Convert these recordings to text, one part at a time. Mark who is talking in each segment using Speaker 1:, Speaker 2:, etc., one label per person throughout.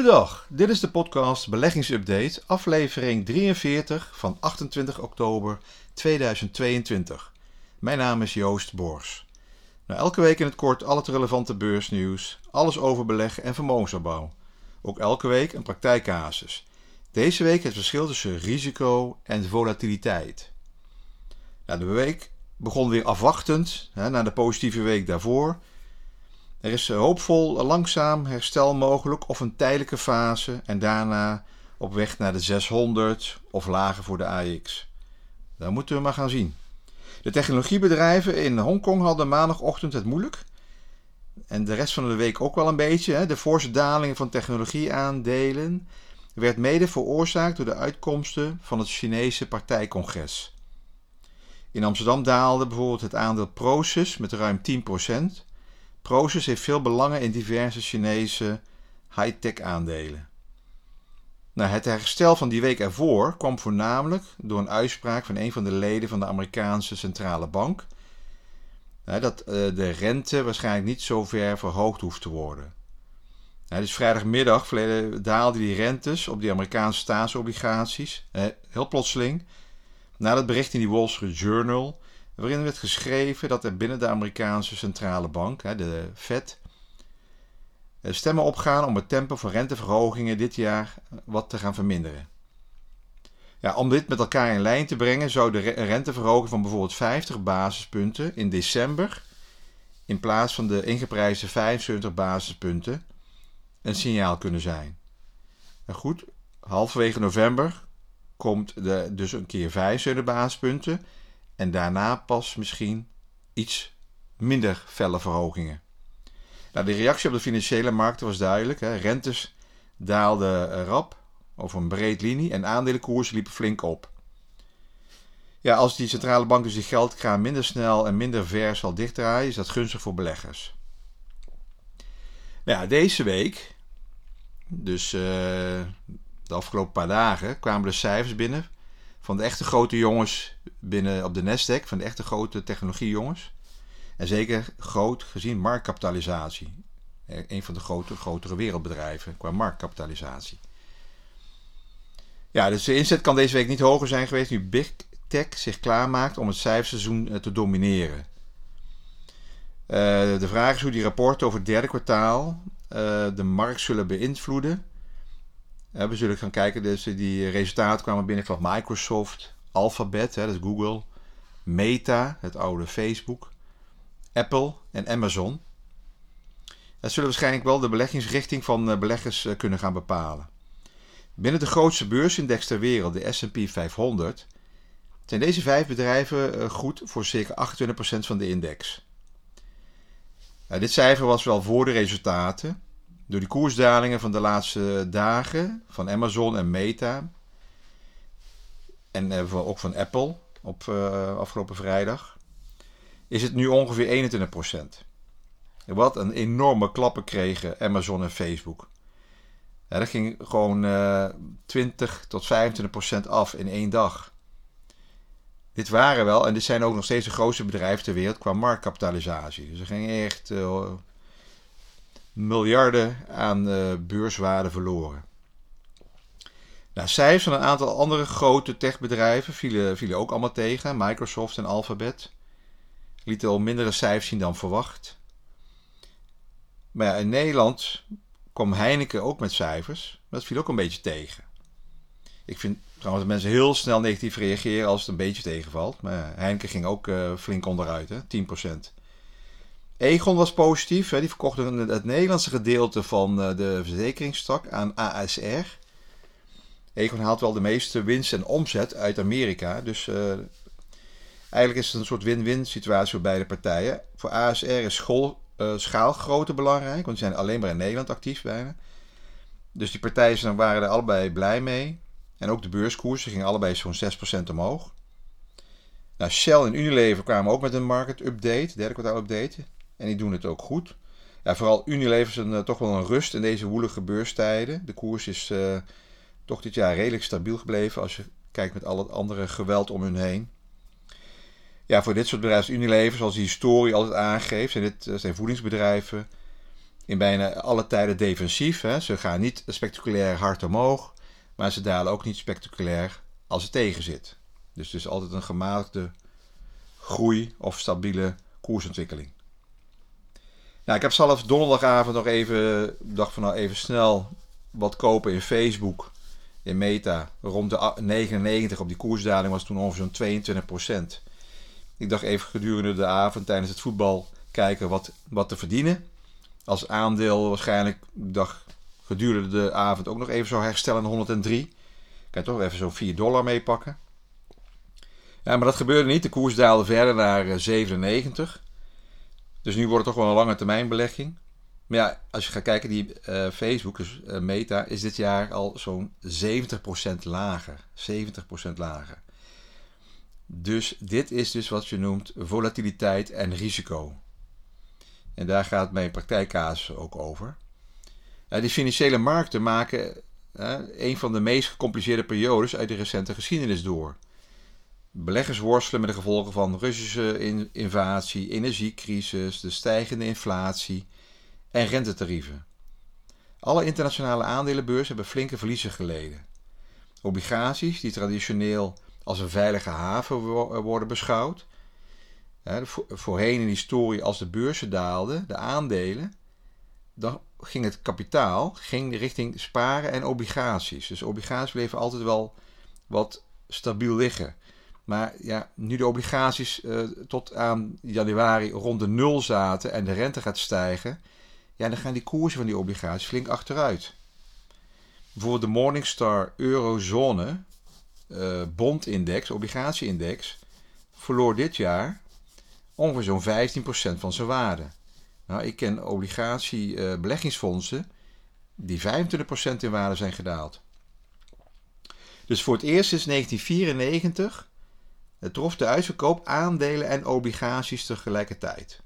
Speaker 1: Goedendag, dit is de podcast Beleggingsupdate, aflevering 43 van 28 oktober 2022. Mijn naam is Joost Bors. Nou, elke week in het kort al het relevante beursnieuws, alles over beleggen en vermogensopbouw. Ook elke week een praktijkcasus. Deze week het verschil tussen risico en volatiliteit. Nou, de week begon weer afwachtend hè, na de positieve week daarvoor. Er is hoopvol langzaam herstel mogelijk of een tijdelijke fase en daarna op weg naar de 600 of lager voor de AX. Dat moeten we maar gaan zien. De technologiebedrijven in Hongkong hadden maandagochtend het moeilijk. En de rest van de week ook wel een beetje. De forse daling van technologieaandelen werd mede veroorzaakt door de uitkomsten van het Chinese partijcongres. In Amsterdam daalde bijvoorbeeld het aandeel Proces met ruim 10%. Proces heeft veel belangen in diverse Chinese high-tech aandelen. Nou, het herstel van die week ervoor kwam voornamelijk door een uitspraak van een van de leden van de Amerikaanse centrale bank. Dat eh, de rente waarschijnlijk niet zo ver verhoogd hoeft te worden. Dus vrijdagmiddag daalden die rentes op die Amerikaanse staatsobligaties heel plotseling. Na het bericht in die Wall Street Journal, waarin werd geschreven dat er binnen de Amerikaanse centrale bank, de Fed, eh, stemmen opgaan om het tempo van renteverhogingen dit jaar wat te gaan verminderen. Ja, om dit met elkaar in lijn te brengen, zou de renteverhoging van bijvoorbeeld 50 basispunten in december, in plaats van de ingeprijsde 75 basispunten, een signaal kunnen zijn. En goed, halverwege november komt dus een keer 75 basispunten en daarna pas misschien iets minder felle verhogingen. Nou, de reactie op de financiële markten was duidelijk. Hè. Rentes daalden rap over een breed linie en aandelenkoersen liepen flink op. Ja, als die centrale bank dus die geldkraan minder snel en minder ver zal dichtdraaien, is dat gunstig voor beleggers. Nou ja, deze week, dus uh, de afgelopen paar dagen, kwamen de cijfers binnen van de echte grote jongens binnen op de Nasdaq, van de echte grote technologiejongens. En zeker groot gezien marktkapitalisatie. Eh, een van de grote, grotere wereldbedrijven qua marktkapitalisatie. Ja, dus de inzet kan deze week niet hoger zijn geweest nu Big Tech zich klaarmaakt om het cijferseizoen eh, te domineren. Uh, de vraag is hoe die rapporten over het derde kwartaal de markt zullen beïnvloeden. We zullen gaan kijken, dus die resultaten kwamen binnen van Microsoft, Alphabet, hè, dat is Google, Meta, het oude Facebook, Apple en Amazon. Dat zullen waarschijnlijk wel de beleggingsrichting van beleggers kunnen gaan bepalen. Binnen de grootste beursindex ter wereld, de SP 500, zijn deze vijf bedrijven eh, goed voor circa 28% van de index. Nou, dit cijfer was wel voor de resultaten. Door die koersdalingen van de laatste dagen van Amazon en Meta. En uh, ook van Apple op uh, afgelopen vrijdag. Is het nu ongeveer 21%. Wat een enorme klappen kregen Amazon en Facebook. Dat ging gewoon uh, 20 tot 25 procent af in één dag. Dit waren wel, en dit zijn ook nog steeds de grootste bedrijven ter wereld qua marktkapitalisatie. Dus er gingen echt miljarden aan uh, beurswaarde verloren. Nou, cijfers van een aantal andere grote techbedrijven vielen, ook allemaal tegen. Microsoft en Alphabet lieten al mindere cijfers zien dan verwacht. Maar ja, in Nederland kwam Heineken ook met cijfers. Maar dat viel ook een beetje tegen. Ik vind trouwens dat mensen heel snel negatief reageren als het een beetje tegenvalt. Maar Heineken ging ook uh, flink onderuit, hè? 10%. Egon was positief. Hè? Die verkochte het Nederlandse gedeelte van uh, de verzekeringstak aan ASR. Egon haalt wel de meeste winst en omzet uit Amerika. Dus uh, eigenlijk is het een soort win-win situatie voor beide partijen. Voor ASR is school, uh, belangrijk, want die zijn alleen maar in Nederland actief bijna. Dus die partijen waren er allebei blij mee. En ook de beurskoersen gingen allebei zo'n 6% omhoog. Nou, Shell en Unilever kwamen ook met een market update, derde kwartaal update. En die doen het ook goed. Ja, vooral Unilever is een, uh, toch wel een rust in deze woelige beurstijden. De koers is uh, toch dit jaar redelijk stabiel gebleven als je kijkt met al het andere geweld om hun heen ja, voor dit soort bedrijven Unilever, zoals die historie altijd aangeeft, zijn dit zijn voedingsbedrijven, in bijna alle tijden defensief. Hè. Ze gaan niet spectaculair hard omhoog, maar ze dalen ook niet spectaculair als het tegen zit. Dus het is altijd een gematigde groei of stabiele koersontwikkeling. Nou, ik heb zelf donderdagavond nog even, dacht van nou even snel wat kopen in Facebook, in Meta. Rond de 99 op die koersdaling was toen ongeveer zo'n 22 procent. Ik dacht even gedurende de avond tijdens het voetbal kijken wat, wat te verdienen. Als aandeel waarschijnlijk, dacht gedurende de avond ook nog even zo herstellen 103. Kan toch even zo'n 4 dollar meepakken. Ja, maar dat gebeurde niet. De koers daalde verder naar 97. Eh, dus nu wordt het toch wel een lange termijn belegging. Maar ja, als je gaat kijken, die uh, Facebook, dus uh, Meta, is dit jaar al zo'n 70% lager. 70% lager. Dus dit is dus wat je noemt volatiliteit en risico. En daar gaat mijn praktijkcasus ook over. Uh, die financiële markten maken een van de meest gecompliceerde periodes uit de recente geschiedenis door. Beleggers worstelen met de gevolgen van Russische invasie, energiecrisis, de stijgende inflatie en rentetarieven. Alle internationale aandelenbeurzen hebben flinke verliezen geleden. Obligaties, die traditioneel als een veilige haven worden beschouwd, voorheen in de historie als de beurzen daalden, de aandelen, dan ging het kapitaal ging richting sparen en obligaties. Dus obligaties bleven altijd wel wat stabiel liggen. Maar ja, nu de obligaties uh, tot aan januari rond de nul zaten en de rente gaat stijgen, ja, dan gaan die koersen van die obligaties flink achteruit. Bijvoorbeeld de Morningstar Eurozone uh, bondindex, obligatieindex, verloor dit jaar ongeveer zo'n 15% van zijn waarde. Nou, ik ken obligatiebeleggingsfondsen uh, die 25% in waarde zijn gedaald. Dus voor het eerst sinds 1994 het trof de uitverkoop aandelen en obligaties tegelijkertijd.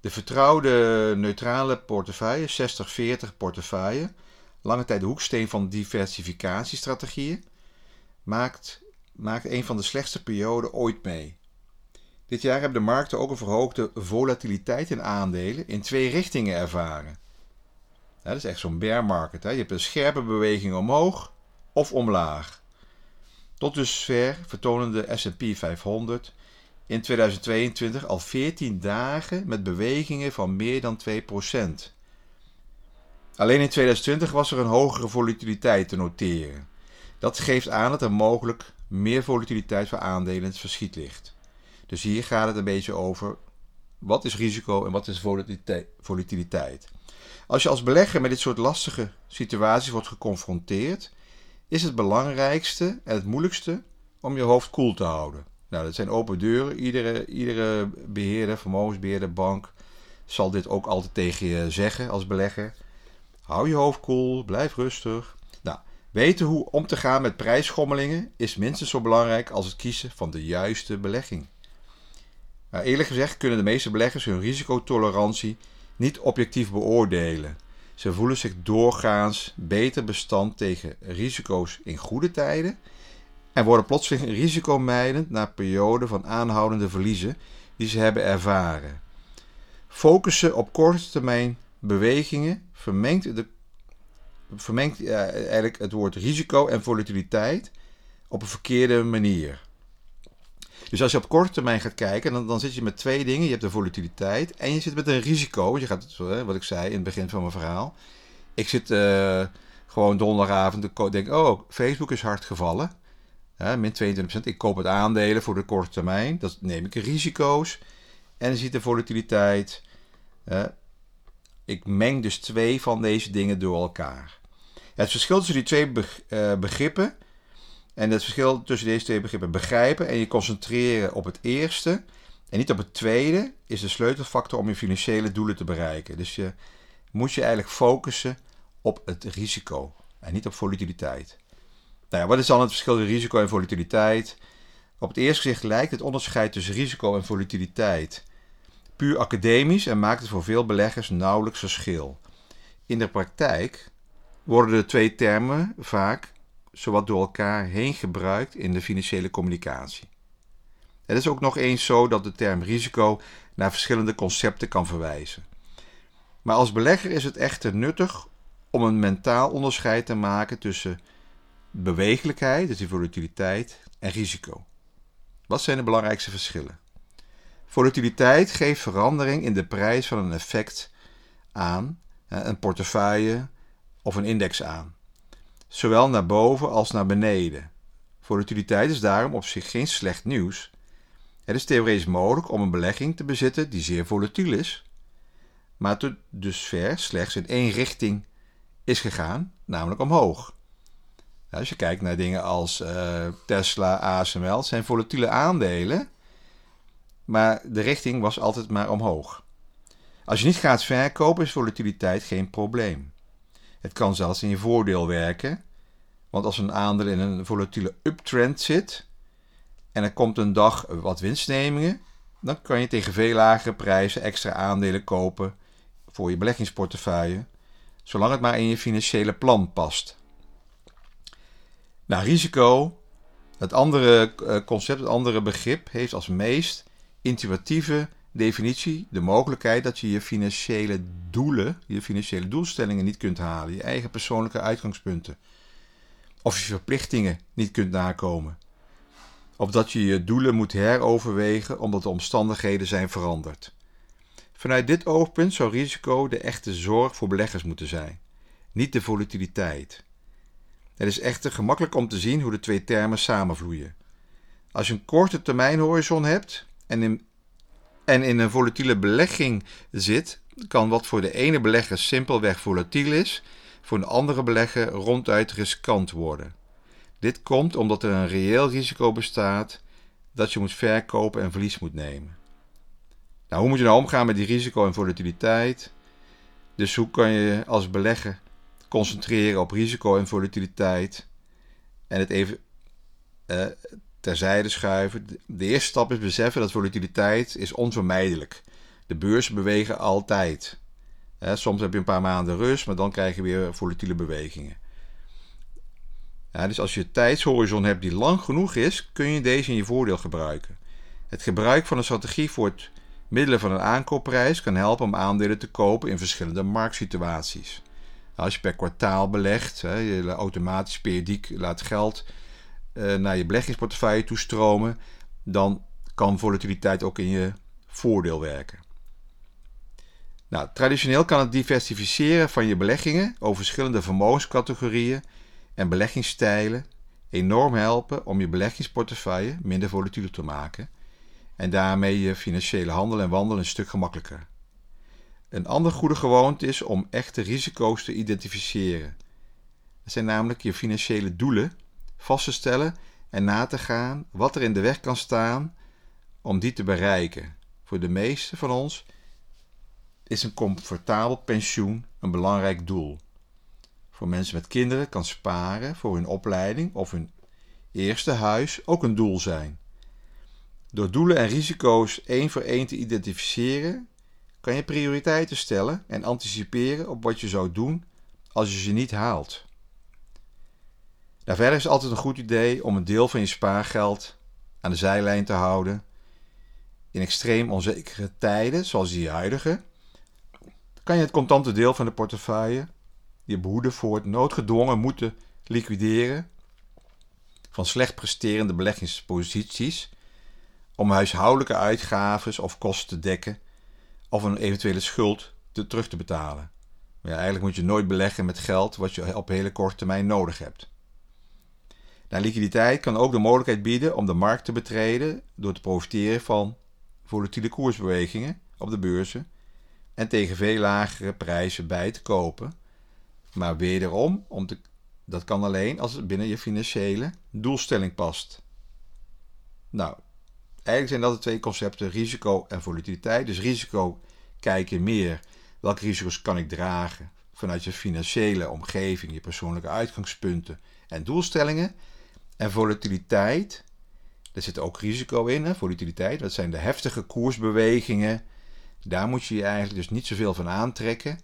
Speaker 1: De vertrouwde neutrale portefeuille, 60-40 portefeuille, lange tijd de hoeksteen van diversificatiestrategieën, maakt, maakt een van de slechtste perioden ooit mee. Dit jaar hebben de markten ook een verhoogde volatiliteit in aandelen in twee richtingen ervaren. dat is echt zo'n bear market. Hè? Je hebt een scherpe beweging omhoog of omlaag. Tot dusver vertonen de S&P 500 in 2022 al 14 dagen met bewegingen van meer dan 2%. Alleen in 2020 was er een hogere volatiliteit te noteren. Dat geeft aan dat er mogelijk meer volatiliteit voor aandelen in het verschiet ligt. Dus hier gaat het een beetje over wat is risico en wat is volatiliteit. Als je als belegger met dit soort lastige situaties wordt geconfronteerd, is het belangrijkste en het moeilijkste om je hoofd koel te houden. Nou, dat zijn open deuren. Iedere, iedere beheerder, vermogensbeheerder, bank zal dit ook altijd tegen je zeggen als belegger. Hou je hoofd koel, blijf rustig. Nou, weten hoe om te gaan met prijsschommelingen is minstens zo belangrijk als het kiezen van de juiste belegging. Nou, eerlijk gezegd kunnen de meeste beleggers hun risicotolerantie niet objectief beoordelen. Ze voelen zich doorgaans beter bestand tegen risico's in goede tijden en worden plotseling risicomijdend na perioden van aanhoudende verliezen die ze hebben ervaren. Focussen op korte termijn bewegingen vermengt, de, vermengt uh, eigenlijk het woord risico en volatiliteit op een verkeerde manier. Dus als je op korte termijn gaat kijken, dan, dan zit je met twee dingen. Je hebt de volatiliteit en je zit met een risico. Je gaat, wat ik zei in het begin van mijn verhaal. Ik zit uh, gewoon donderdagavond te denk, oh, Facebook is hard gevallen. Min 22%. Ik koop het aandelen voor de korte termijn. Dat neem ik risico's. En dan ziet de volatiliteit. ik meng dus twee van deze dingen door elkaar. Het verschil tussen die twee eh, begrippen en het verschil tussen deze twee begrippen begrijpen en je concentreren op het eerste en niet op het tweede is de sleutelfactor om je financiële doelen te bereiken. Dus je moet je eigenlijk focussen op het risico en niet op volatiliteit. Nou ja, wat is dan het verschil tussen risico en volatiliteit? Op het eerste gezicht lijkt het onderscheid tussen risico en volatiliteit puur academisch en maakt het voor veel beleggers nauwelijks verschil. In de praktijk worden de twee termen vaak zowat door elkaar heen gebruikt in de financiële communicatie. Het is ook nog eens zo dat de term risico naar verschillende concepten kan verwijzen. Maar als belegger is het echter nuttig om een mentaal onderscheid te maken tussen bewegelijkheid, dus die volatiliteit, en risico. Wat zijn de belangrijkste verschillen? Volatiliteit geeft verandering in de prijs van een effect aan, een portefeuille of een index aan, zowel naar boven als naar beneden. Volatiliteit is daarom op zich geen slecht nieuws. Het is theoretisch mogelijk om een belegging te bezitten die zeer volatiel is, maar tot dusver slechts in één richting is gegaan, namelijk omhoog. Als je kijkt naar dingen als uh, Tesla, ASML, zijn volatiele aandelen, maar de richting was altijd maar omhoog. Als je niet gaat verkopen, is volatiliteit geen probleem. Het kan zelfs in je voordeel werken, want als een aandeel in een volatiele uptrend zit en er komt een dag wat winstnemingen, dan kan je tegen veel lagere prijzen extra aandelen kopen voor je beleggingsportefeuille, zolang het maar in je financiële plan past. Nou, risico, het andere eh, concept, het andere begrip, heeft als meest intuïtieve definitie de mogelijkheid dat je je financiële doelen, je financiële doelstellingen niet kunt halen, je eigen persoonlijke uitgangspunten. Of je verplichtingen niet kunt nakomen. Of dat je je doelen moet heroverwegen omdat de omstandigheden zijn veranderd. Vanuit dit oogpunt zou risico de echte zorg voor beleggers moeten zijn, niet de volatiliteit. Het is echter gemakkelijk om te zien hoe de twee termen samenvloeien. Als je een korte termijnhorizon hebt en in, en in een volatiele belegging zit, kan wat voor de ene belegger simpelweg volatiel is, voor een andere belegger ronduit riskant worden. Dit komt omdat er een reëel risico bestaat dat je moet verkopen en verlies moet nemen. Nou, hoe moet je nou omgaan met die risico en volatiliteit? Dus hoe kan je als belegger concentreren op risico en volatiliteit en het even uh, terzijde schuiven? De eerste stap is beseffen dat volatiliteit is onvermijdelijk. De beurzen bewegen altijd. soms heb je een paar maanden rust, maar dan krijg je weer volatiele bewegingen. Dus als je een tijdshorizon hebt die lang genoeg is, kun je deze in je voordeel gebruiken. Het gebruik van een strategie voor het middelen van een aankoopprijs kan helpen om aandelen te kopen in verschillende marktsituaties. Als je per kwartaal belegt, je automatisch periodiek laat geld naar je beleggingsportefeuille toestromen, dan kan volatiliteit ook in je voordeel werken. Nou, traditioneel kan het diversificeren van je beleggingen over verschillende vermogenscategorieën en beleggingsstijlen enorm helpen om je beleggingsportefeuille minder volatiel te maken en daarmee je financiële handel en wandel een stuk gemakkelijker. Een andere goede gewoonte is om echte risico's te identificeren. Dat zijn namelijk je financiële doelen vast te stellen en na te gaan wat er in de weg kan staan om die te bereiken. Voor de meeste van ons is een comfortabel pensioen een belangrijk doel. Voor mensen met kinderen kan sparen voor hun opleiding of hun eerste huis ook een doel zijn. Door doelen en risico's één voor één te identificeren, kan je prioriteiten stellen en anticiperen op wat je zou doen als je ze niet haalt. Nou, verder is het altijd een goed idee om een deel van je spaargeld aan de zijlijn te houden. In extreem onzekere tijden, zoals die huidige, kan je het contante deel van de portefeuille je behoeden voor het noodgedwongen moeten liquideren van slecht presterende beleggingsposities om huishoudelijke uitgaven of kosten te dekken of een eventuele schuld te, terug te betalen. Maar eigenlijk moet je nooit beleggen met geld wat je op hele korte termijn nodig hebt. Nou, liquiditeit kan ook de mogelijkheid bieden om de markt te betreden door te profiteren van volatiele koersbewegingen op de beurzen en tegen veel lagere prijzen bij te kopen. Maar wederom, om te, dat kan alleen als het binnen je financiële doelstelling past. Nou, Eigenlijk zijn dat de twee concepten, risico en volatiliteit. Dus risico kijk je meer welke risico's kan ik dragen vanuit je financiële omgeving, je persoonlijke uitgangspunten en doelstellingen. En volatiliteit, daar zit ook risico in. Hè? Volatiliteit, dat zijn de heftige koersbewegingen. Daar moet je je eigenlijk dus niet zoveel van aantrekken,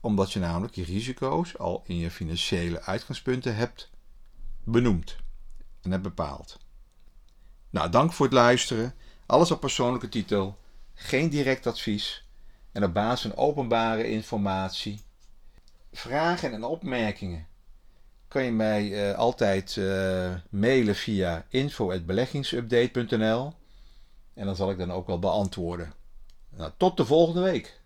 Speaker 1: omdat je namelijk je risico's al in je financiële uitgangspunten hebt benoemd en hebt bepaald. Nou, dank voor het luisteren. Alles op persoonlijke titel. Geen direct advies. en op basis van openbare informatie. Vragen en opmerkingen kan je mij uh, altijd uh, mailen via info.beleggingsupdate.nl en dan zal ik dan ook wel beantwoorden. Nou, tot de volgende week.